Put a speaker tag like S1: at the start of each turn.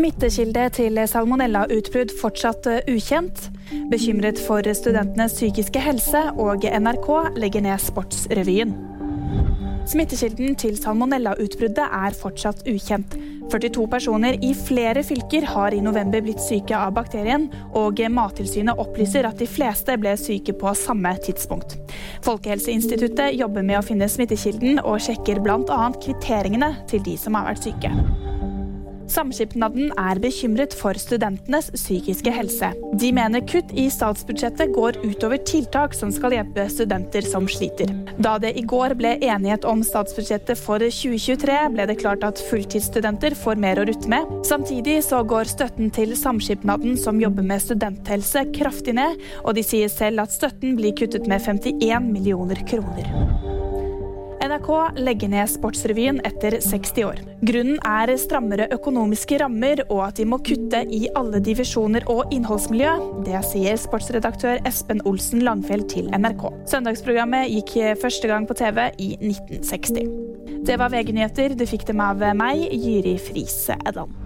S1: Smittekilde til salmonellautbrudd fortsatt ukjent. Bekymret for studentenes psykiske helse, og NRK legger ned Sportsrevyen. Smittekilden til salmonellautbruddet er fortsatt ukjent. 42 personer i flere fylker har i november blitt syke av bakterien, og Mattilsynet opplyser at de fleste ble syke på samme tidspunkt. Folkehelseinstituttet jobber med å finne smittekilden, og sjekker bl.a. kvitteringene til de som har vært syke. Samskipnaden er bekymret for studentenes psykiske helse. De mener kutt i statsbudsjettet går utover tiltak som skal hjelpe studenter som sliter. Da det i går ble enighet om statsbudsjettet for 2023, ble det klart at fulltidsstudenter får mer å rutte med. Samtidig så går støtten til Samskipnaden som jobber med studenthelse kraftig ned, og de sier selv at støtten blir kuttet med 51 millioner kroner. NRK legger ned Sportsrevyen etter 60 år. Grunnen er strammere økonomiske rammer og at de må kutte i alle divisjoner og innholdsmiljø. Det sier sportsredaktør Espen Olsen Langfjell til NRK. Søndagsprogrammet gikk første gang på TV i 1960. Det var VG-nyheter. Du fikk dem av meg, Jyri Friise Edland.